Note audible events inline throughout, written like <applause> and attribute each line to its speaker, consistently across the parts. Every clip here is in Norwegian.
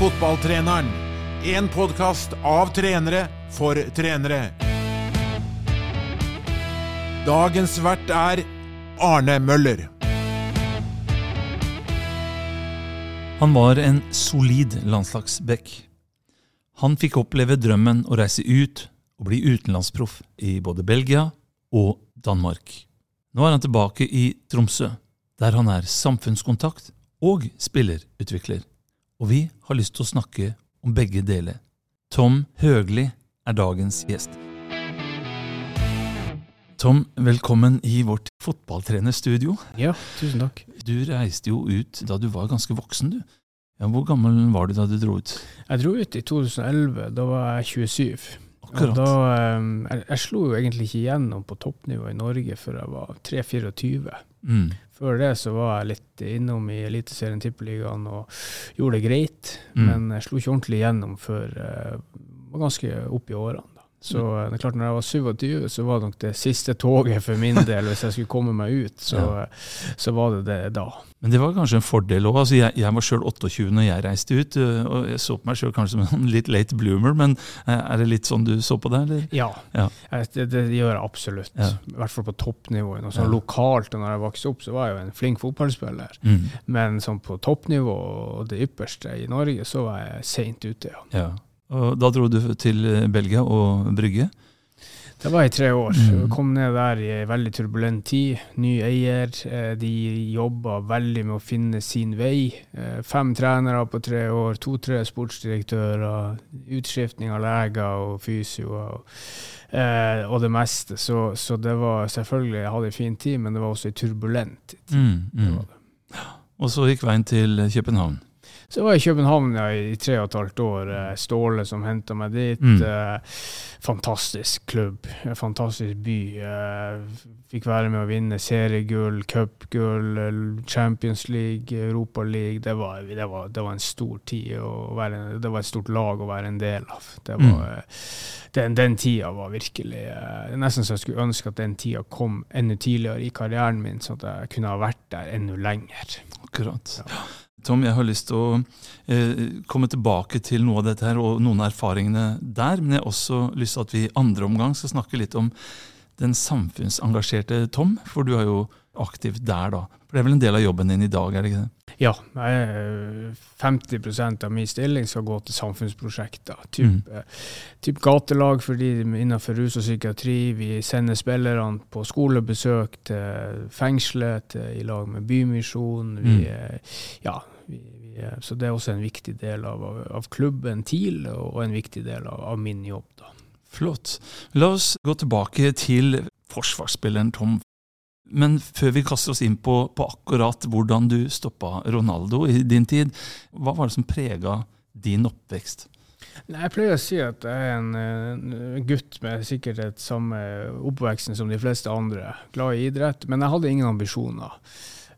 Speaker 1: Fotballtreneren. En podkast av trenere for trenere. Dagens vert er Arne Møller.
Speaker 2: Han var en solid landslagsback. Han fikk oppleve drømmen å reise ut og bli utenlandsproff i både Belgia og Danmark. Nå er han tilbake i Tromsø, der han er samfunnskontakt og spillerutvikler. Og vi har lyst til å snakke om begge deler. Tom Høgli er dagens gjest. Tom, velkommen i vårt fotballtrenerstudio.
Speaker 3: Ja, tusen takk.
Speaker 2: Du reiste jo ut da du var ganske voksen, du. Ja, hvor gammel var du da du dro ut?
Speaker 3: Jeg dro ut i 2011. Da var jeg 27.
Speaker 2: Akkurat.
Speaker 3: Og da, eh, jeg, jeg slo jo egentlig ikke igjennom på toppnivå i Norge før jeg var 3-24.
Speaker 2: Mm.
Speaker 3: Før det så var jeg litt innom i Eliteserien Tippeligaen og gjorde det greit.
Speaker 2: Mm.
Speaker 3: Men jeg slo ikke ordentlig gjennom før jeg var ganske opp i årene. Så eh, det er klart når jeg var 27, så var det nok det siste toget for min del. Hvis jeg skulle komme meg ut, så,
Speaker 2: Ja.
Speaker 3: så var det det da.
Speaker 2: Men det var kanskje en fordel òg. Altså jeg, jeg var sjøl 28 når jeg reiste ut, øh, og jeg så på meg sjøl kanskje som en litt late bloomer, men er det litt sånn du så på det, eller?
Speaker 3: Ja,
Speaker 2: Ja.
Speaker 3: Det, det gjør jeg absolutt.
Speaker 2: Ja.
Speaker 3: I hvert fall på toppnivå. Sånn
Speaker 2: Ja.
Speaker 3: Lokalt, og når jeg vokste opp, så var jeg jo en flink fotballspiller.
Speaker 2: Mm.
Speaker 3: Men sånn på toppnivå og det ypperste i Norge, så var jeg seint ute, ja.
Speaker 2: Ja. Og da dro du til Belgia og Brygge.
Speaker 3: Det var i tre år.
Speaker 2: Mm.
Speaker 3: Kom ned der i ei veldig turbulent tid. Ny eier. eh, De jobba veldig med å finne sin vei. Eh, Fem trenere på tre år, to-tre sportsdirektører, utskiftning av leger og fysioer. Og, eh, og det meste. Så, så det var selvfølgelig Jeg hadde en fin tid, men det var også ei turbulent tid.
Speaker 2: Mm.
Speaker 3: Det
Speaker 2: Mm.
Speaker 3: var det.
Speaker 2: Og så gikk veien til København.
Speaker 3: Så jeg var i København i tre og et halvt år. eh, Ståle som henta meg dit.
Speaker 2: Mm.
Speaker 3: Eh, fantastisk klubb, fantastisk by. Eh, fikk være med å vinne seriegull, cupgull, Champions League, Europa League. Det var, det var, det var en stor tid. Være, det var et stort lag å være en del av. Det var,
Speaker 2: Mm.
Speaker 3: den, den tida var virkelig Nesten så jeg skulle ønske at den tida kom enda tidligere i karrieren min, sånn at jeg kunne ha vært der enda lenger.
Speaker 2: Akkurat.
Speaker 3: Ja.
Speaker 2: Tom, jeg har lyst til å eh, komme tilbake til noe av dette her, og noen av erfaringene der. Men jeg har også lyst til at vi i andre omgang skal snakke litt om den samfunnsengasjerte Tom. For du er jo aktiv der, da. For det er vel en del av jobben din i dag, er det ikke det?
Speaker 3: Ja, er 50% av min stilling skal gå til samfunnsprosjekter. Typ,
Speaker 2: Mm.
Speaker 3: eh, typ gatelag for de innenfor rus og psykiatri. Vi sender spillerne på skolebesøk til fengselet i lag med Bymisjonen.
Speaker 2: Mm.
Speaker 3: ja, så det er også en viktig del av, av, av klubben TIL, og en viktig del av, av min jobb. da.
Speaker 2: Flott. La oss gå tilbake til forsvarsspilleren Tom. Men før vi kaster oss inn på, på akkurat hvordan du stoppa Ronaldo i din tid, hva var det som prega din oppvekst?
Speaker 3: Nei, Jeg pleier å si at jeg er en, en gutt med sikkert et samme oppveksten som de fleste andre. Glad i idrett, men jeg hadde ingen ambisjoner.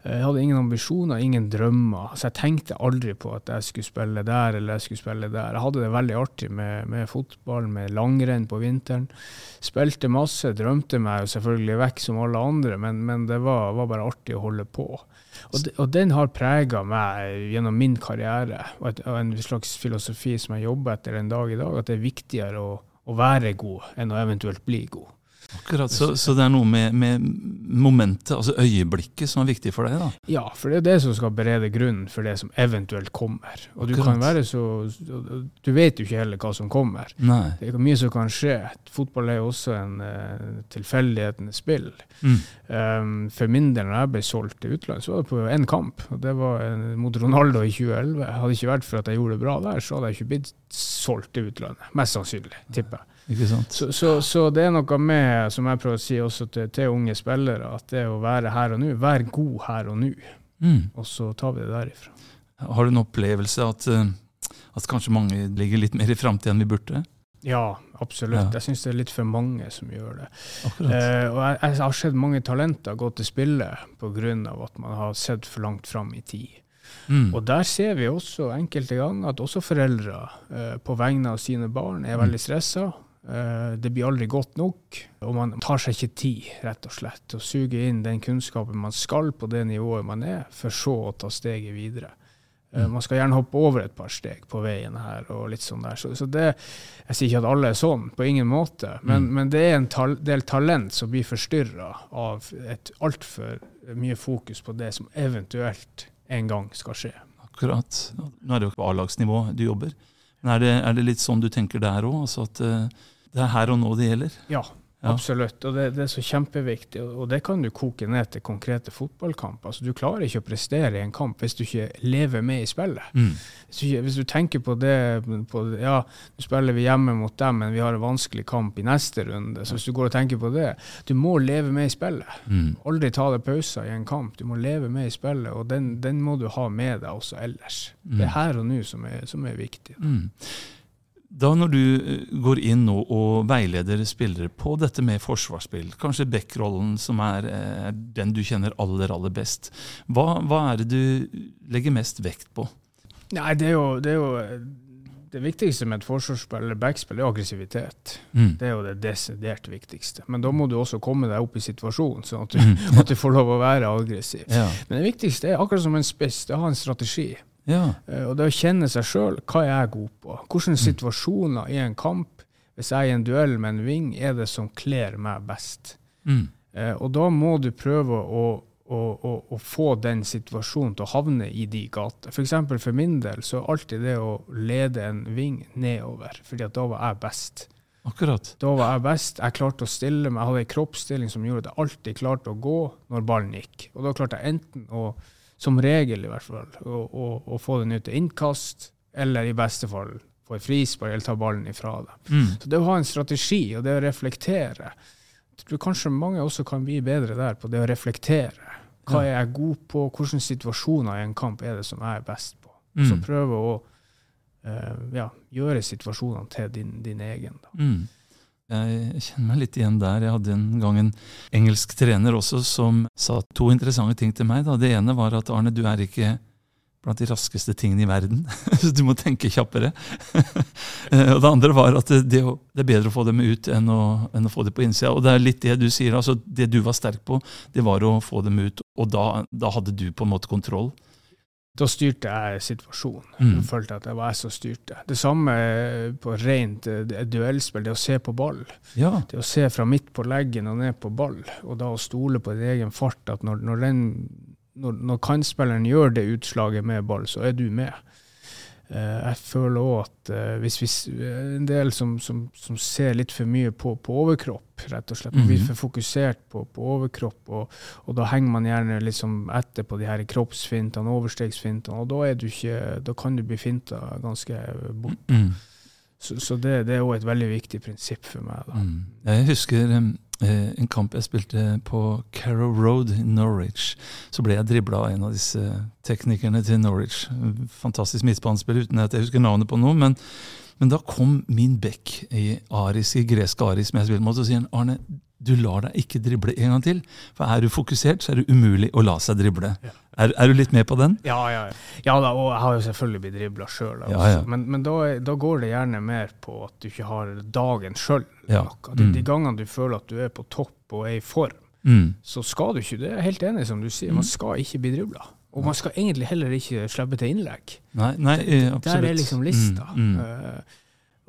Speaker 3: Jeg hadde ingen ambisjoner, ingen drømmer. Så jeg tenkte aldri på at jeg skulle spille der eller jeg skulle spille der. Jeg hadde det veldig artig med, med fotball, med langrenn på vinteren. Spilte masse, drømte meg jo selvfølgelig vekk som alle andre, men, men det var, var bare artig å holde på. Og, de, og den har prega meg gjennom min karriere, og, et, og en slags filosofi som jeg jobber etter en dag i dag, at det er viktigere å, å være god enn å eventuelt bli god.
Speaker 2: Akkurat, Så, så det er noe med, med momentet, altså øyeblikket, som er viktig for deg? da?
Speaker 3: Ja, for det er det som skal berede grunnen for det som eventuelt kommer. Og du
Speaker 2: Akkurat.
Speaker 3: kan være så Du vet jo ikke heller hva som kommer.
Speaker 2: Nei.
Speaker 3: Det er mye som kan skje. Fotball er jo også en uh, tilfeldighetenes spill.
Speaker 2: Mm.
Speaker 3: Um, for min del, når jeg ble solgt til utlandet, så var det på én kamp. og Det var en, mot Ronaldo i 2011. Hadde det ikke vært for at jeg gjorde det bra der, så hadde jeg ikke blitt solgt til utlandet. Mest sannsynlig, tipper jeg. Så, så, så det er noe med, som jeg prøver å si også til, til unge spillere, at det å være her og nå, vær god her og nå.
Speaker 2: Mm.
Speaker 3: Og så tar vi det derifra.
Speaker 2: Har du en opplevelse at, eh, at kanskje mange ligger litt mer i framtida enn vi burde?
Speaker 3: Ja, absolutt.
Speaker 2: Ja.
Speaker 3: Jeg syns det er litt for mange som gjør det. Eh, og jeg, jeg har sett mange talenter gå til spille pga. at man har sett for langt fram i tid.
Speaker 2: Mm.
Speaker 3: Og der ser vi også enkelte ganger at også foreldre eh, på vegne av sine barn er
Speaker 2: Mm.
Speaker 3: veldig stressa. Eh, det blir aldri godt nok, og man tar seg ikke tid, rett og slett, til å suge inn den kunnskapen man skal på det nivået man er, for så å ta steget videre. Mm. man skal gjerne hoppe over et par steg på veien her. og litt sånn der. Så, så det, Jeg sier ikke at alle er sånn, på ingen måte, men,
Speaker 2: Mm.
Speaker 3: men det er en tal, del talent som blir forstyrra av et altfor mye fokus på det som eventuelt en gang skal skje.
Speaker 2: Akkurat. Nå er det jo ikke på A-lagsnivå du jobber. Men er det, er det litt sånn du tenker der òg? Altså at eh, det er her og nå det gjelder?
Speaker 3: Ja,
Speaker 2: Ja.
Speaker 3: absolutt. Og det, det er så kjempeviktig. Og, det kan du koke ned til konkrete fotballkamper. Altså, du klarer ikke å prestere i en kamp hvis du ikke lever med i spillet.
Speaker 2: Mm.
Speaker 3: Hvis du, hvis du tenker på det på, Ja, nå spiller vi hjemme mot dem, men vi har en vanskelig kamp i neste runde. Så hvis du går og tenker på det Du må leve med i spillet.
Speaker 2: Mm.
Speaker 3: Aldri ta deg pauser i en kamp. Du må leve med i spillet, og den, den må du ha med deg også ellers.
Speaker 2: Mm.
Speaker 3: Det er her og nå som er, som er viktig.
Speaker 2: Mm. Da når du eh, går inn nå og veileder spillere på dette med forsvarsspill, kanskje Beck-rollen som er, eh, er den du kjenner aller, aller best, hva, hva er det du legger mest vekt på?
Speaker 3: Nei, det er jo det, er jo, det viktigste med et forsvarsspill eller backspill er aggressivitet.
Speaker 2: Mm.
Speaker 3: Det er jo det desidert viktigste. Men da må du også komme deg opp i situasjonen, sånn at du,
Speaker 2: Mm. <laughs>
Speaker 3: at du får lov å være aggressiv.
Speaker 2: Ja.
Speaker 3: Men det viktigste er akkurat som en spiss, det er å ha en strategi.
Speaker 2: Ja.
Speaker 3: Eh, Og det å kjenne seg sjøl, hva er jeg god på? Hvilke situasjoner i en kamp, hvis jeg er i en duell med en ving, er det som kler meg best?
Speaker 2: Mm.
Speaker 3: Eh, Og da må du prøve å, å, å, å få den situasjonen til å havne i de gater. For eksempel for min del så er alltid det å lede en ving nedover, fordi da var jeg best.
Speaker 2: Akkurat.
Speaker 3: Da var jeg best. Jeg klarte å stille meg, jeg hadde en kroppsstilling som gjorde at jeg alltid klarte å gå når ballen gikk. Og da klarte jeg enten å, som regel i hvert fall, å, å, å få den ut til innkast, eller i beste fall få et frispark eller ta ballen ifra deg.
Speaker 2: Mm.
Speaker 3: Så det å ha en strategi og det å reflektere Jeg tror kanskje mange også kan bli bedre der på det å reflektere. Hva er jeg god på? Hvilke situasjoner i en kamp er det som jeg er best på? Så
Speaker 2: Mm.
Speaker 3: prøve å uh, ja, gjøre situasjonene til din, din egen. Da.
Speaker 2: Mm. Jeg kjenner meg litt igjen der. Jeg hadde en gang en engelsk trener også som sa to interessante ting til meg. Da. Det ene var at Arne, du er ikke blant de raskeste tingene i verden. <laughs> Så du må tenke kjappere. <laughs> Og det andre var at det er bedre å få dem ut enn å, enn å få dem på innsida. Og det er litt det du sier. altså Det du var sterk på, det var å få dem ut. Og da, da hadde du på en måte kontroll.
Speaker 3: Da styrte jeg situasjonen.
Speaker 2: Mm.
Speaker 3: Jeg følte at det var jeg som styrte. Det samme på rent eh, det- duellspill, det å se på ball.
Speaker 2: Ja.
Speaker 3: Det å se fra midt på leggen og ned på ball, og da å stole på din egen fart. At når, når, den, når, når kantspilleren gjør det utslaget med ball, så er du med. Eh, jeg føler òg at eh, hvis vi en del som, som, som ser litt for mye på, på overkropp, rett og slett, man blir
Speaker 2: Mhm.
Speaker 3: for fokusert på, på overkropp, og, og da henger man gjerne liksom etter på de her kroppsfintene, overstegsfintene, og da, er du ikke, da kan du bli finta ganske bort.
Speaker 2: Mm.
Speaker 3: Så, så det, det er òg et veldig viktig prinsipp for meg.
Speaker 2: Mm. Jeg husker eh, en kamp jeg spilte på Carrow Road i Norwich. Så ble jeg dribla av en av disse teknikerne til Norwich. Fantastisk midtbanespiller uten at jeg husker navnet på noe. Men, men da kom min back i Aris, i gresk Aris, som jeg spilte mot, og sier Arne, du lar deg ikke drible en gang til. For er du fokusert, så er det umulig å la seg drible.
Speaker 3: Ja.
Speaker 2: Er, er du litt med på den?
Speaker 3: Ja, ja, ja. ja da, og jeg har jo selvfølgelig blitt dribla sjøl. Men, men da, er- da går det gjerne mer på at du ikke har dagen sjøl.
Speaker 2: Mm.
Speaker 3: de gangene du føler at du er på topp og er i form,
Speaker 2: Mm.
Speaker 3: så skal du ikke det. er Jeg helt enig som du sier, man skal ikke bli dribla. Og man skal egentlig heller ikke slippe til innlegg.
Speaker 2: Nei, nei eh, absolutt.
Speaker 3: Der er liksom lista.
Speaker 2: Mm, mm.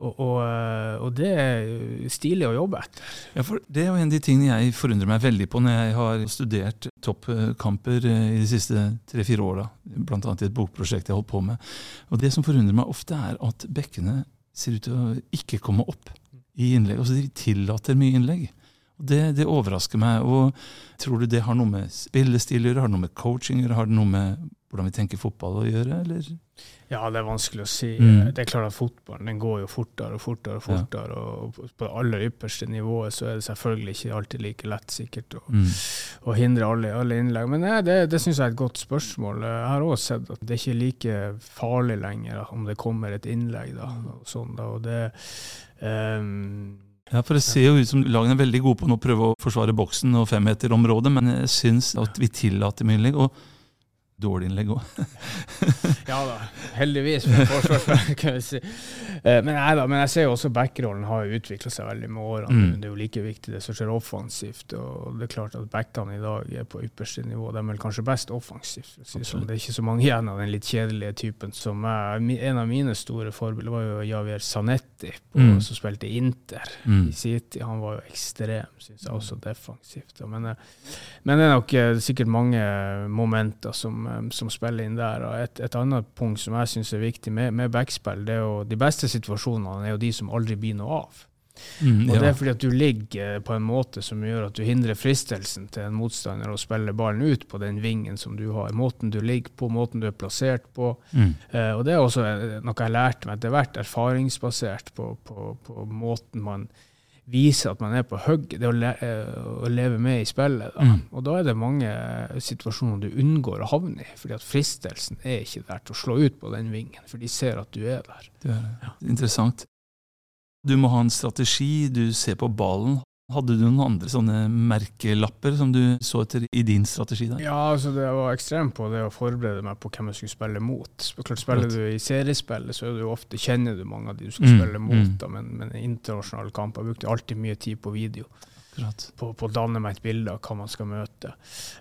Speaker 3: Og, og, eh, og det er stilig å jobbe etter.
Speaker 2: Ja, for Det er jo en av de tingene jeg forundrer meg veldig på når jeg har studert toppkamper eh, i de siste tre-fire åra, bl.a. i et bokprosjekt jeg holdt på med. Og Det som forundrer meg ofte, er at bekkene ser ut til å ikke komme opp i innlegg. Altså De tillater mye innlegg. Det, det overrasker meg. og Tror du det har noe med spillestil å gjøre, har det noe med coaching å gjøre, har det noe med hvordan vi tenker fotball å gjøre, eller?
Speaker 3: Ja, det er vanskelig å si.
Speaker 2: Mm.
Speaker 3: Det er klart at fotballen den går jo fortere og fortere. og fortere, og På det aller ypperste nivået så er det selvfølgelig ikke alltid like lett sikkert å,
Speaker 2: Mm.
Speaker 3: å hindre alle, alle innlegg. Men nei, det, det syns jeg er et godt spørsmål. Jeg har også sett at det er ikke like farlig lenger da, om det kommer et innlegg. da, og sånn da, og det Um,
Speaker 2: Ja, for Det ser jo ut som lagene er veldig gode på å prøve å forsvare boksen og femmeterområdet, men jeg syns at vi tillater mye og dårlig innlegg òg. <laughs>
Speaker 3: Ja da, heldigvis for forsvarsspillere, si. Eh, men, da, men jeg ser jo også backrollen har utvikla seg veldig med årene.
Speaker 2: Mm.
Speaker 3: Det er jo like viktig det som skjer offensivt. og det er klart at Backene i dag er på ypperste nivå. De er vel kanskje best offensivt. Det er ikke så mange igjen av den litt kjedelige typen som er En av mine store forbilder var jo Javier Sanetti, på,
Speaker 2: Mm.
Speaker 3: som spilte Inter
Speaker 2: Mm.
Speaker 3: i City. Han var jo ekstrem, syns jeg, også defensivt. Men, eh, men det er nok eh, sikkert mange momenter som, eh, som spiller inn der. Og et, et annet punkt som jeg syns er viktig med, med backspill, det er jo de beste situasjonene er jo de som aldri blir noe av.
Speaker 2: Mm,
Speaker 3: Og
Speaker 2: ja.
Speaker 3: det er fordi at du ligger på en måte som gjør at du hindrer fristelsen til en motstander å spille ballen ut på den vingen som du har. Måten du ligger på, måten du er plassert på.
Speaker 2: Mm.
Speaker 3: Eh, og det er også eh, noe jeg lærte meg etter hvert, erfaringsbasert på, på, på måten man viser at man er på hugget. Det å, le, eh, å leve med i spillet. Da.
Speaker 2: Mm.
Speaker 3: Og da er det mange eh, situasjoner du unngår å havne i, fordi at fristelsen er ikke der til å slå ut på den vingen, for de ser at du er der.
Speaker 2: Det er interessant. Du må ha en strategi, du ser på ballen. Hadde du noen andre sånne merkelapper som du så etter i din strategi? der?
Speaker 3: Ja, altså det var ekstremt på det å forberede meg på hvem jeg skulle spille mot. Klart Spiller du i seriespillet, så du ofte, kjenner du mange av de du skal
Speaker 2: Mm,
Speaker 3: spille mot.
Speaker 2: mm.
Speaker 3: Da, men, men internasjonale kamper brukte alltid mye tid på video. På, på å danne meg et bilde av hva man skal møte.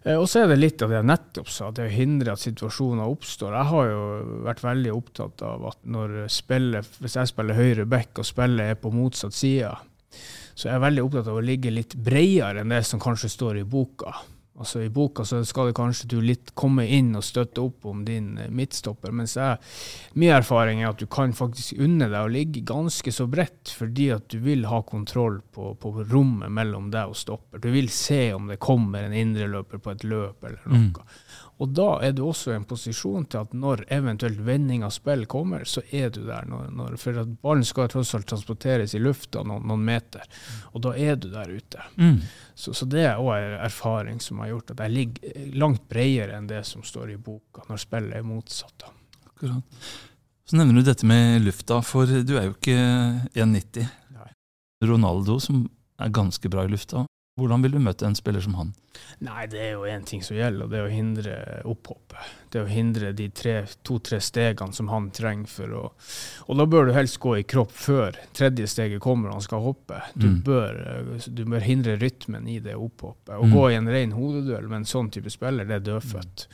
Speaker 3: Eh, og så er det litt av det jeg nettopp sa, det å hindre at situasjoner oppstår. Jeg har jo vært veldig opptatt av at når spillet, hvis jeg spiller høyre back og spillet er på motsatt side, så jeg er veldig opptatt av å ligge litt bredere enn det som kanskje står i boka. Altså I boka så skal det kanskje du litt komme inn og støtte opp om din eh, midtstopper, mens jeg, min erfaring er at du kan faktisk unne deg å ligge ganske så bredt, fordi at du vil ha kontroll på, på rommet mellom deg og stopper. Du vil se om det kommer en indreløper på et løp eller noe.
Speaker 2: Mm.
Speaker 3: Og da er du også i en posisjon til at når eventuelt vending av spill kommer, så er du der. Når, når, for at ballen skal tross alt transporteres i lufta noen, noen meter, og da er du der ute.
Speaker 2: Mm.
Speaker 3: Så, så det er òg en erfaring som har gjort at jeg ligger langt bredere enn det som står i boka, når spillet er motsatt. da.
Speaker 2: Akkurat. Så nevner du dette med lufta, for du er jo ikke 1,90. Ronaldo, som er ganske bra i lufta. Hvordan vil du møte en spiller som han?
Speaker 3: Nei, det er jo én ting som gjelder, og det er å hindre opphoppet. Det er å hindre de tre- to-tre stegene som han trenger for å Og da bør du helst gå i kropp før tredje steget kommer og han skal hoppe. Du,
Speaker 2: Mm.
Speaker 3: bør, eh, du bør hindre rytmen i det opphoppet. Å
Speaker 2: Mm.
Speaker 3: gå i en ren hodeduell med en sånn type spiller, det er dødfødt.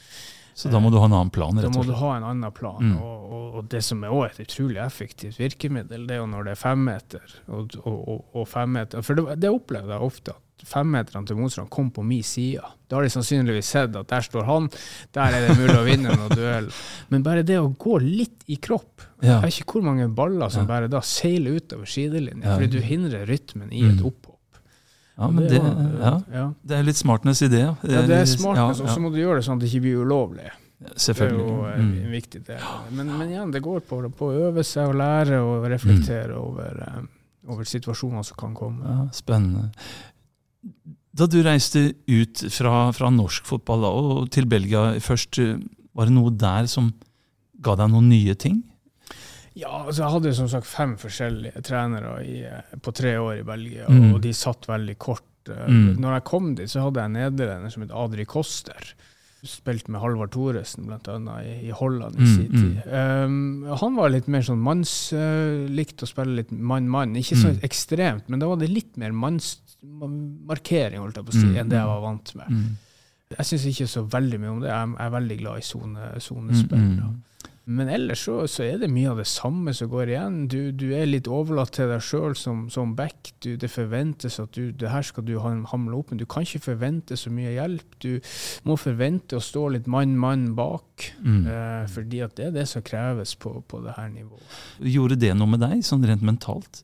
Speaker 2: Så da må du ha en annen plan, rett og slett?
Speaker 3: Da må du ha en annen plan.
Speaker 2: Mm.
Speaker 3: Og, og, og det som er også et utrolig effektivt virkemiddel, det er jo når det er femmeter og, og, og, og femmeter. For det, det opplever jeg ofte, at femmeterne til motstanderen kom på min side. Da har de sannsynligvis sett at der står han, der er det mulig å vinne noen duell. <laughs> Men bare det å gå litt i kropp
Speaker 2: Ja.
Speaker 3: Jeg vet ikke hvor mange baller som
Speaker 2: Ja.
Speaker 3: bare da seiler utover sidelinja,
Speaker 2: Ja.
Speaker 3: fordi du hindrer rytmen i et
Speaker 2: Mm.
Speaker 3: opphopp.
Speaker 2: ja, men det,
Speaker 3: var-
Speaker 2: ja,
Speaker 3: ja.
Speaker 2: det er litt smartness i det. Ja,
Speaker 3: det er smart,
Speaker 2: Ja,
Speaker 3: altså, og så må du gjøre det sånn at det ikke blir ulovlig. Selvfølgelig. Det er jo eh,
Speaker 2: Mm.
Speaker 3: en viktig del. Men, men igjen, det går på, på å øve seg og lære og reflektere over, eh, over situasjoner som kan komme.
Speaker 2: Spennende. Da du reiste ut fra, fra norsk fotball da, og til Belgia først, eh, var det noe der som ga deg noen nye ting?
Speaker 3: Ja, altså Jeg hadde som sagt fem forskjellige trenere i, eh, på tre år i Belgia,
Speaker 2: Mm.
Speaker 3: og de satt veldig kort. Eh,
Speaker 2: Mm.
Speaker 3: Når jeg kom dit, så hadde jeg en nederlender som het Adri Koster. Spilte med Halvard Thoresen annet i, i Holland i
Speaker 2: Mm,
Speaker 3: sin tid. Um, han var litt mer sånn manns... Uh, likte å spille litt mann-mann. Ikke så
Speaker 2: Mm.
Speaker 3: ekstremt, men da var det litt mer mannsmarkering holdt jeg på å si,
Speaker 2: Mm,
Speaker 3: enn det jeg
Speaker 2: mm.
Speaker 3: var vant med.
Speaker 2: Mm.
Speaker 3: Jeg syns ikke så veldig mye om det. Jeg er, veldig glad i sone- sonespill. Men ellers så, så er det mye av det samme som går igjen. Du, du er litt overlatt til deg sjøl som, som back. Du, det forventes at du, det her skal du hamle opp, men du kan ikke forvente så mye hjelp. Du må forvente å stå litt mann-mann bak,
Speaker 2: Mm.
Speaker 3: eh, fordi at det er det som kreves på, på det her nivået.
Speaker 2: Gjorde det noe med deg, sånn rent mentalt?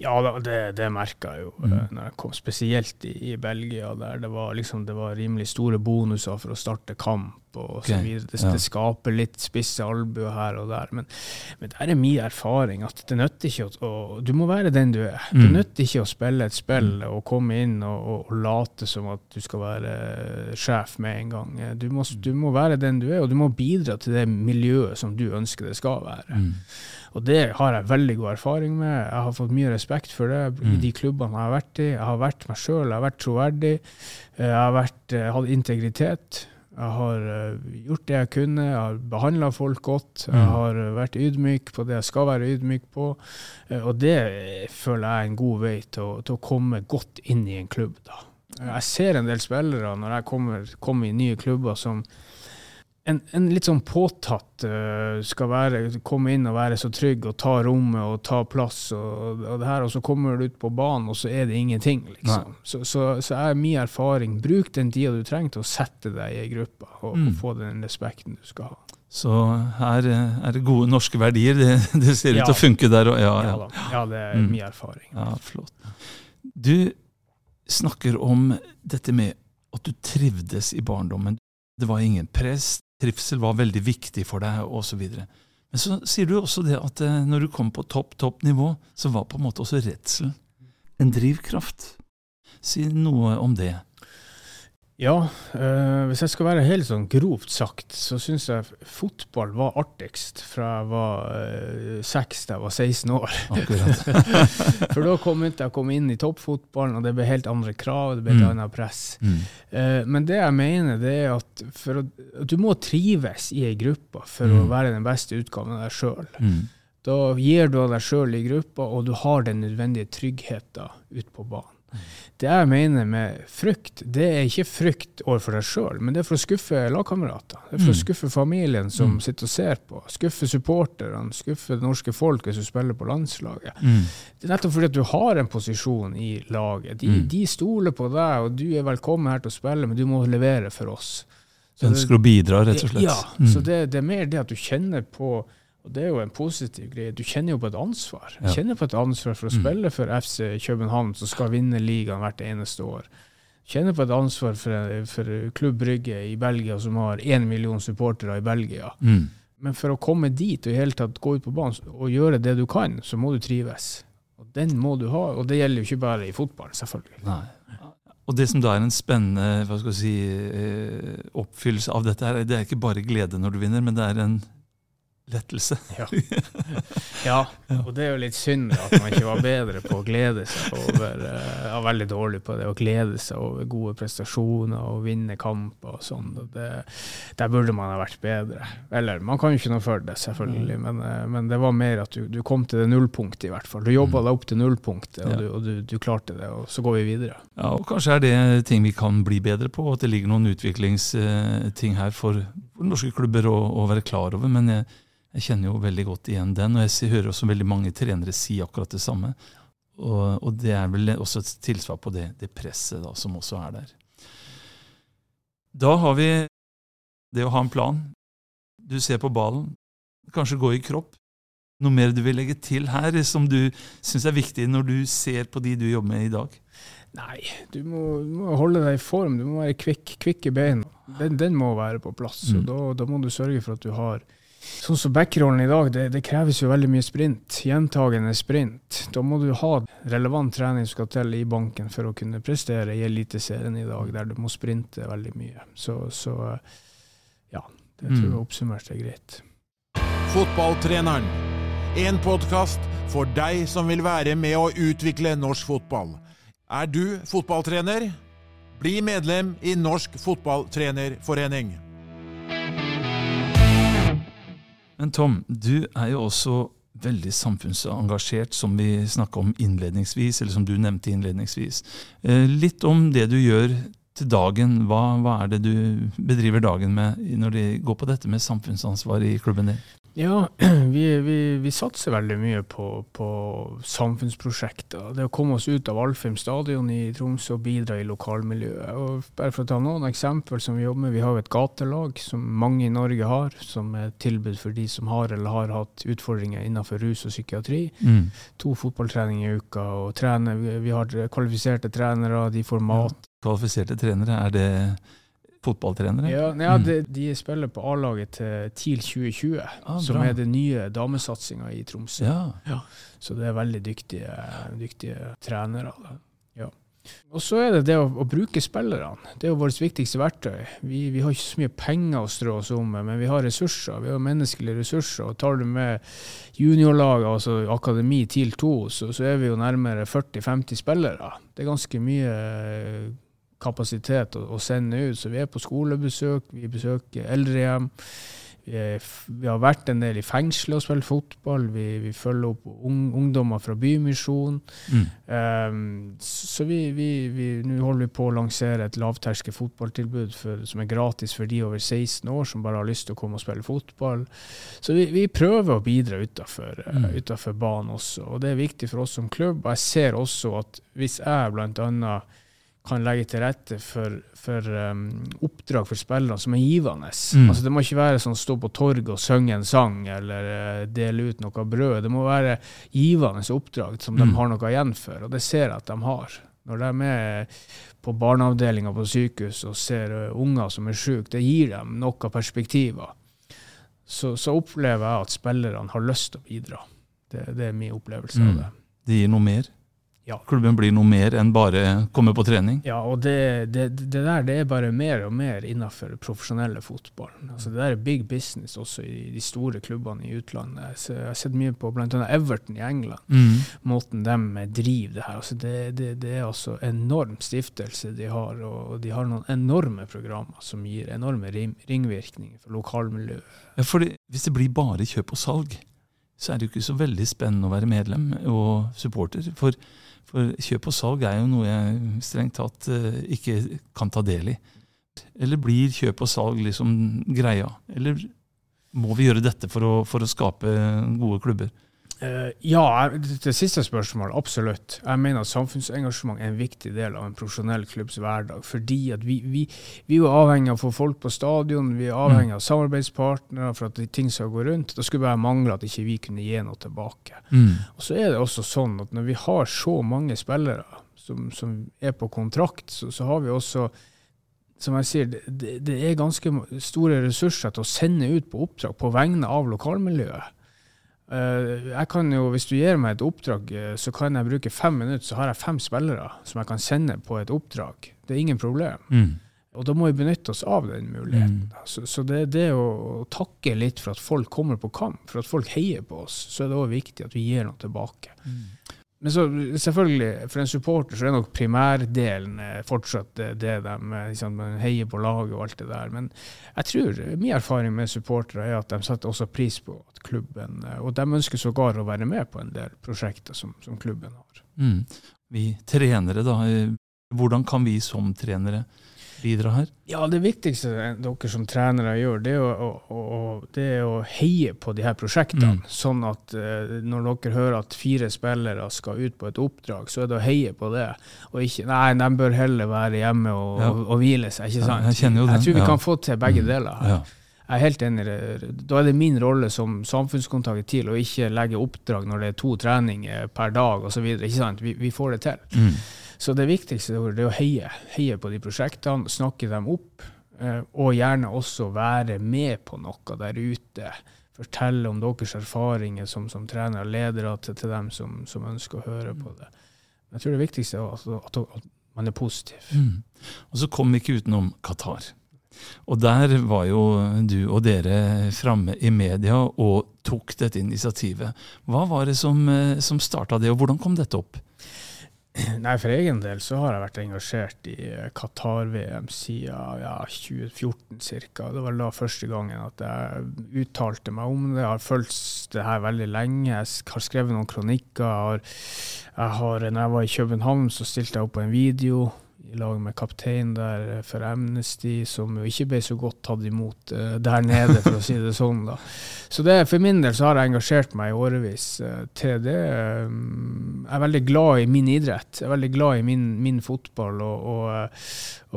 Speaker 3: Ja, det, det merka jeg jo
Speaker 2: Mm.
Speaker 3: eh, når jeg kom, spesielt i, i Belgia, der det var, liksom, det var rimelig store bonuser for å starte kamp. Og så
Speaker 2: Ok,
Speaker 3: videre. Det, det skaper litt spisse albuer her og der. Men, men der er min erfaring at det nytter ikke å, å Du må være den du er. Det
Speaker 2: Mm.
Speaker 3: nytter ikke å spille et spill og komme inn og, og, og late som at du skal være eh, sjef med en gang. Eh, Du må, du må være den du er, og du må bidra til det miljøet som du ønsker det skal være.
Speaker 2: Mm.
Speaker 3: Og det har jeg veldig god erfaring med. Jeg har fått mye respekt for det i
Speaker 2: Mm.
Speaker 3: de klubbene jeg har vært i. Jeg har vært meg sjøl, jeg har vært troverdig. eh, Jeg har vært, hatt integritet. Jeg har uh, gjort det jeg kunne, jeg har behandla folk godt. Jeg
Speaker 2: Mm.
Speaker 3: har uh, vært ydmyk på det jeg skal være ydmyk på. Uh, og det føler jeg er en god vei til å, til å komme godt inn i en klubb. da. Jeg ser en del spillere når jeg kommer, kommer i nye klubber som en, en litt sånn påtatt uh, skal være, komme inn og være så trygg og ta rommet og ta plass, og, og det her, og så kommer du ut på banen, og så er det ingenting. liksom. Så, så, så er min erfaring bruk den tida du trenger til å sette deg i ei gruppe og,
Speaker 2: Mm.
Speaker 3: og få den respekten du skal ha.
Speaker 2: Så her eh, er det gode norske verdier. Det, det ser ut til å funke der òg. Ja,
Speaker 3: Ja,
Speaker 2: ja.
Speaker 3: ja, det er
Speaker 2: Mm.
Speaker 3: min erfaring.
Speaker 2: ja, flott. Du snakker om dette med at du trivdes i barndommen. Det var ingen press, trivsel var veldig viktig for deg, osv. Men så sier du også det at eh, når du kom på topp, topp nivå, så var på en måte også redsel en drivkraft. Si noe om det.
Speaker 3: Ja, øh, hvis jeg skal være helt sånn grovt sagt, så syns jeg fotball var artigst fra jeg var seks til jeg var 16 år.
Speaker 2: Akkurat. <laughs>
Speaker 3: For da kom jeg, jeg kom inn i toppfotballen, og det ble helt andre krav, det ble et
Speaker 2: Mm.
Speaker 3: annet press.
Speaker 2: Mm.
Speaker 3: Uh, men det jeg mener, det er at, å, at du må trives i ei gruppe for å
Speaker 2: Mm.
Speaker 3: være den beste utgaven av deg sjøl.
Speaker 2: Mm.
Speaker 3: Da gir du av deg sjøl i gruppa, og du har den nødvendige tryggheten ut på banen. Det jeg mener med frykt, det er ikke frykt overfor deg sjøl, men det er for å skuffe lagkamerater. Det er for å
Speaker 2: Mm.
Speaker 3: skuffe familien som
Speaker 2: Mm.
Speaker 3: sitter og ser på. Skuffe supporterne, skuffe det norske folk hvis du spiller på landslaget.
Speaker 2: Mm.
Speaker 3: Det er nettopp fordi at du har en posisjon i laget. De,
Speaker 2: Mm.
Speaker 3: de stoler på deg, og du er velkommen her til å spille, men du må levere for oss. Så det-
Speaker 2: Ønsker å bidra, rett og slett.
Speaker 3: ja,
Speaker 2: Mm.
Speaker 3: så det, det er mer det at du kjenner på og det er jo en positiv greie. Du kjenner jo på et ansvar. Du
Speaker 2: Ja.
Speaker 3: kjenner på et ansvar for å
Speaker 2: Mm.
Speaker 3: spille for FC København, som skal vinne ligaen hvert eneste år. Du kjenner på et ansvar for, for Klubb Brygge i Belgia, som har én million supportere i Belgia.
Speaker 2: Mm.
Speaker 3: Men for å komme dit og i hele tatt gå ut på banen og gjøre det du kan, så må du trives. Og den må du ha, og det gjelder jo ikke bare i fotball, selvfølgelig.
Speaker 2: Nei. Og det som da er en spennende hva skal jeg si, eh, oppfyllelse av dette, her, det er ikke bare glede når du vinner, men det er en lettelse. <laughs>
Speaker 3: Ja, og det er jo litt synd at man ikke var bedre på å glede seg over Jeg var Veldig dårlig på det å glede seg over gode prestasjoner og vinne kamper og sånn. Der burde man ha vært bedre. Eller, man kan jo ikke noe for det, selvfølgelig, men, eh, men det var mer at du, du kom til det nullpunktet, i hvert fall. Du jobba
Speaker 2: Mm.
Speaker 3: deg opp til nullpunktet, og, du, og du, du klarte det, og så går vi videre.
Speaker 2: Ja, og Kanskje er det ting vi kan bli bedre på, at det ligger noen utviklingsting her for, for norske klubber å, å være klar over. Men jeg, jeg kjenner jo veldig godt igjen den, og jeg hører også veldig mange trenere si akkurat det samme. Og, og det er vel også et tilsvar på det, det presset da, som også er der. Da har vi det å ha en plan. Du ser på ballen, kanskje gå i kropp. Noe mer du vil legge til her, som du syns er viktig når du ser på de du jobber med i dag?
Speaker 3: Nei, du må, du må holde deg i form. Du må være kvikk, kvikk i beina. Den, den må være på plass.
Speaker 2: Mm.
Speaker 3: og da, da må du sørge for at du har Sånn som backrollen i dag, det, det kreves jo veldig mye sprint. Gjentagende sprint. Da må du ha relevant trening som skal til i banken for å kunne prestere i Eliteserien i dag, der du må sprinte veldig mye. Så, så ja, det tror jeg
Speaker 2: Mm.
Speaker 3: oppsummert er greit.
Speaker 1: Fotballtreneren. En podkast for deg som vil være med å utvikle norsk fotball. Er du fotballtrener? Bli medlem i Norsk Fotballtrenerforening.
Speaker 2: Men Tom, du er jo også veldig samfunnsengasjert, som vi snakka om innledningsvis, eller som du nevnte innledningsvis. Eh, Litt om det du gjør til dagen. Hva, hva er det du bedriver dagen med når det går på dette med samfunnsansvar i klubben din?
Speaker 3: Ja, <clears throat> vi, vi, vi satser veldig mye på, på samfunnsprosjekter. Det å komme oss ut av Alfheim stadion i Tromsø og bidra i lokalmiljøet. Og bare for å ta noen eksempel som vi jobber med. Vi har jo et gatelag som mange i Norge har, som er et tilbud for de som har eller har hatt utfordringer innenfor rus og psykiatri.
Speaker 2: Mm.
Speaker 3: To fotballtreninger i uka. og trener, vi, har kvalifiserte trenere, de får mat.
Speaker 2: Kvalifiserte trenere, er det fotballtrenere?
Speaker 3: Ja, ja
Speaker 2: Mm.
Speaker 3: de, de spiller på A-laget til TIL 2020,
Speaker 2: Ah,
Speaker 3: som er den nye damesatsinga i Tromsø.
Speaker 2: Ja.
Speaker 3: Så det er veldig dyktige, dyktige trenere. Ja. Og så er det det å, å bruke spillerne. Det er jo vårt viktigste verktøy. Vi, vi har ikke så mye penger å strå oss om med, men vi har ressurser. Vi har menneskelige ressurser. Og tar du med juniorlaget, altså akademi TIL 2, så, så er vi jo nærmere 40-50 spillere. Det er ganske mye kapasitet å, å sende ut. Så vi er på skolebesøk, vi besøker eldrehjem. Vi, er, vi har vært en del i fengsel og spilt fotball. Vi, vi følger opp ung, ungdommer fra Bymisjonen.
Speaker 2: Mm.
Speaker 3: Um, så vi, nå holder vi på å lansere et lavterskel fotballtilbud for, som er gratis for de over 16 år som bare har lyst til å komme og spille fotball. Så vi, vi prøver å bidra utafor
Speaker 2: Mm.
Speaker 3: uh, banen også, og det er viktig for oss som klubb. Og jeg ser også at hvis jeg bl.a. kan legge til rette for, for um, oppdrag for spillere som er givende.
Speaker 2: Mm.
Speaker 3: Altså Det må ikke være sånn stå på torget og synge en sang eller uh, dele ut noe brød. Det må være givende oppdrag som de
Speaker 2: Mm.
Speaker 3: har noe igjen for, og det ser jeg at de har. Når de er på barneavdelinga på sykehus og ser uh, unger som er syke, det gir dem noe perspektiver. Så, så opplever jeg at spillerne har lyst til å bidra. Det, det er min opplevelse
Speaker 2: Mm.
Speaker 3: av det.
Speaker 2: Det gir noe mer.
Speaker 3: Ja.
Speaker 2: Klubben blir noe mer enn bare komme på trening.
Speaker 3: Ja, og det, det, det der det er bare mer og mer innenfor profesjonelle fotball. Altså, det der er big business også i de store klubbene i utlandet. Så jeg har sett mye på bl.a. Everton i England.
Speaker 2: Mm.
Speaker 3: Måten de driver det her. Altså, det, det, det er altså enorm stiftelse de har, og de har noen enorme programmer som gir enorme ringvirkninger for lokalmiljøet.
Speaker 2: Ja, fordi hvis det blir bare kjøp og salg, så er det jo ikke så veldig spennende å være medlem og supporter. For, for kjøp og salg er jo noe jeg strengt tatt eh, ikke kan ta del i. Eller blir kjøp og salg liksom greia? Eller må vi gjøre dette for å, for å skape gode klubber?
Speaker 3: Eh, ja, det siste spørsmålet, absolutt. Jeg mener at samfunnsengasjement er en viktig del av en profesjonell klubbs hverdag. Fordi at vi, vi, vi er avhengig av å få folk på stadion, vi er avhengig av samarbeidspartnere for at ting skal gå rundt. Da skulle det bare mangle at ikke vi kunne gi noe tilbake. Og så er det også sånn at når vi har så mange spillere som, som er på kontrakt, så, så har vi også som jeg sier, det, det- det er ganske store ressurser til å sende ut på oppdrag på vegne av lokalmiljøet. Eh, jeg kan jo, Hvis du gir meg et oppdrag, eh, så kan jeg bruke fem minutter, så har jeg fem spillere som jeg kan sende på et oppdrag. Det er ingen problem.
Speaker 2: Mm.
Speaker 3: Og da må vi benytte oss av den muligheten.
Speaker 2: Mm.
Speaker 3: Så, så det er det å takke litt for at folk kommer på kamp, for at folk heier på oss, så er det òg viktig at vi gir noe tilbake. Men så selvfølgelig, for en supporter så er nok primærdelen eh, fortsatt det, det de eh, liksom, heier på laget og alt det der. Men jeg tror min erfaring med supportere er at de setter også pris på klubben eh, Og de ønsker sågar å være med på en del prosjekter som, som klubben har.
Speaker 2: Mm. Vi trenere, da. eh, Hvordan kan vi som trenere bidra her?
Speaker 3: Ja, det viktigste dere som trenere gjør, det er å, å, å, det er å heie på de her prosjektene.
Speaker 2: Mm.
Speaker 3: Sånn at eh, når dere hører at fire spillere skal ut på et oppdrag, så er det å heie på det. Og ikke Nei, de bør heller være hjemme og,
Speaker 2: Ja.
Speaker 3: og, og hvile seg, ikke
Speaker 2: Ja,
Speaker 3: sant?
Speaker 2: jeg kjenner jo det,
Speaker 3: Jeg tror vi
Speaker 2: ja.
Speaker 3: kan få til begge
Speaker 2: Mm.
Speaker 3: deler her.
Speaker 2: Ja.
Speaker 3: Jeg er helt enig. Da er det min rolle som samfunnskontakt til å ikke legge oppdrag når det er to treninger per dag osv. Vi, vi får det til.
Speaker 2: Mm.
Speaker 3: Så det viktigste er å heie, heie på de prosjektene, snakke dem opp, eh, og gjerne også være med på noe der ute. Fortelle om deres erfaringer som, som trener og ledere til, til dem som, som ønsker å høre på det. Jeg tror det viktigste er at, at, at man er positiv.
Speaker 2: Mm. Og så kom vi ikke utenom Qatar. Og der var jo du og dere framme i media og tok dette initiativet. Hva var det som, eh, som starta det, og hvordan kom dette opp? <clears throat>
Speaker 3: Nei, For egen del så har jeg vært engasjert i eh, Qatar-VM siden ja, 2014 ca. Det var da første gangen at jeg uttalte meg om det. Jeg har fulgt det her veldig lenge. Jeg har skrevet noen kronikker. Jeg har, jeg har, når jeg var i København, så stilte jeg opp på en video i lag med kapteinen der for Amnesty, som jo ikke ble så godt tatt imot uh, der nede, for å si det sånn. da. Så det, for min del så har jeg engasjert meg i årevis uh, til det. Eh, Jeg er veldig glad i min idrett. Jeg er veldig glad i min, min fotball, og, og,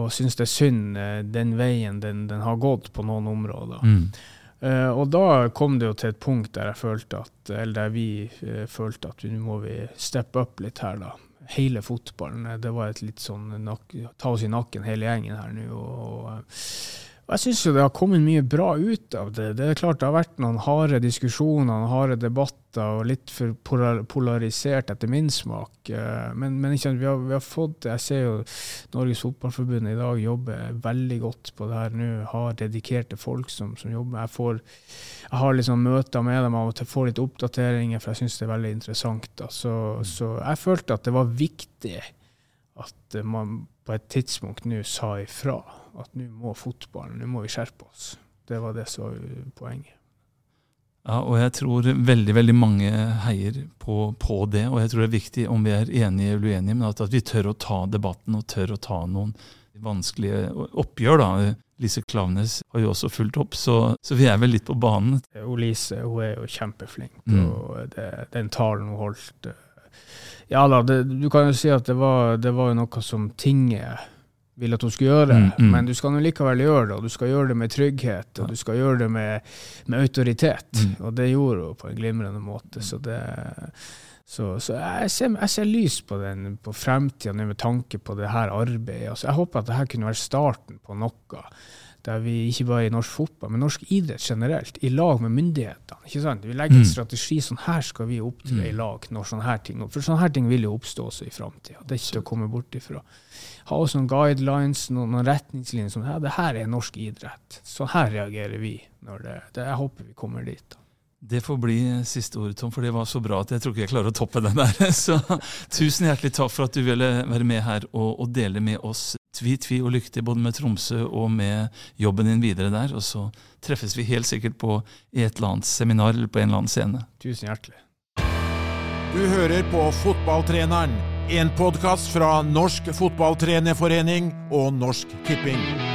Speaker 3: og syns det er synd den veien den, den har gått på noen områder.
Speaker 2: Mm.
Speaker 3: Og da kom det jo til et punkt der jeg følte at, eller der vi følte at nå må vi steppe opp litt her, da. Hele fotballen. Det var et litt sånn ta oss i nakken, hele gjengen her nå. Og, og, og jeg syns jo det har kommet mye bra ut av det. Det er klart det har vært noen harde diskusjoner, noen harde debatter, og litt for polarisert etter min smak. Eh, Men, men ikke vi, har, vi har fått Jeg ser jo Norges Fotballforbund i dag jobber veldig godt på det her nå. Har dedikerte folk som, som jobber. Jeg, får, jeg har liksom møter med dem av og til, får litt oppdateringer, for jeg syns det er veldig interessant. Så, så jeg følte at det var viktig at man på et tidspunkt nå sa ifra. At nå må fotballen, nå må vi skjerpe oss. Det var det som var poenget.
Speaker 2: Ja, og jeg tror veldig veldig mange heier på, på, det. Og jeg tror det er viktig, om vi er enige eller uenige, men at, at vi tør å ta debatten og tør å ta noen vanskelige oppgjør. da. Lise Klaveness har jo også fulgt opp, så, så, vi er vel litt på banen.
Speaker 3: Lise hun er jo kjempeflink, mm. og det, den talen hun holdt Ja da, det, du kan jo si at det var, det var noe som tinget ville at hun skulle gjøre, mm, mm. men du skal nå likevel gjøre det. Og du skal gjøre det med trygghet, og du skal gjøre det med, med autoritet. Mm. Og det gjorde hun på en glimrende måte. Så, det, så, så jeg, ser, jeg, ser, lys på, den, på fremtida med tanke på det her arbeidet. Altså, jeg håper at dette kunne være starten på noe der vi ikke bare i norsk fotball, men norsk idrett generelt, i lag med myndighetene. ikke sant? Vi legger en mm. strategi sånn her skal vi opptre i lag når sånne her ting For sånne her ting vil jo oppstå også i framtida. Det er ikke til å komme bort ifra ha også noen guidelines, noen, noen retningslinjer som det her er norsk idrett. Sånn her reagerer vi. når det, det Jeg håper vi kommer dit. da.
Speaker 2: Det får bli siste ordet, Tom, for det var så bra at jeg tror ikke jeg klarer å toppe den der. <laughs> Så tusen hjertelig takk for at du ville være med her og, og dele med oss tvi, tvi og lykke til både med Tromsø og med jobben din videre der. Og så treffes vi helt sikkert på i et eller annet seminar eller på en eller annen scene.
Speaker 3: Tusen hjertelig.
Speaker 1: Du hører på Fotballtreneren en podkast fra Norsk Fotballtrenerforening og Norsk Tipping.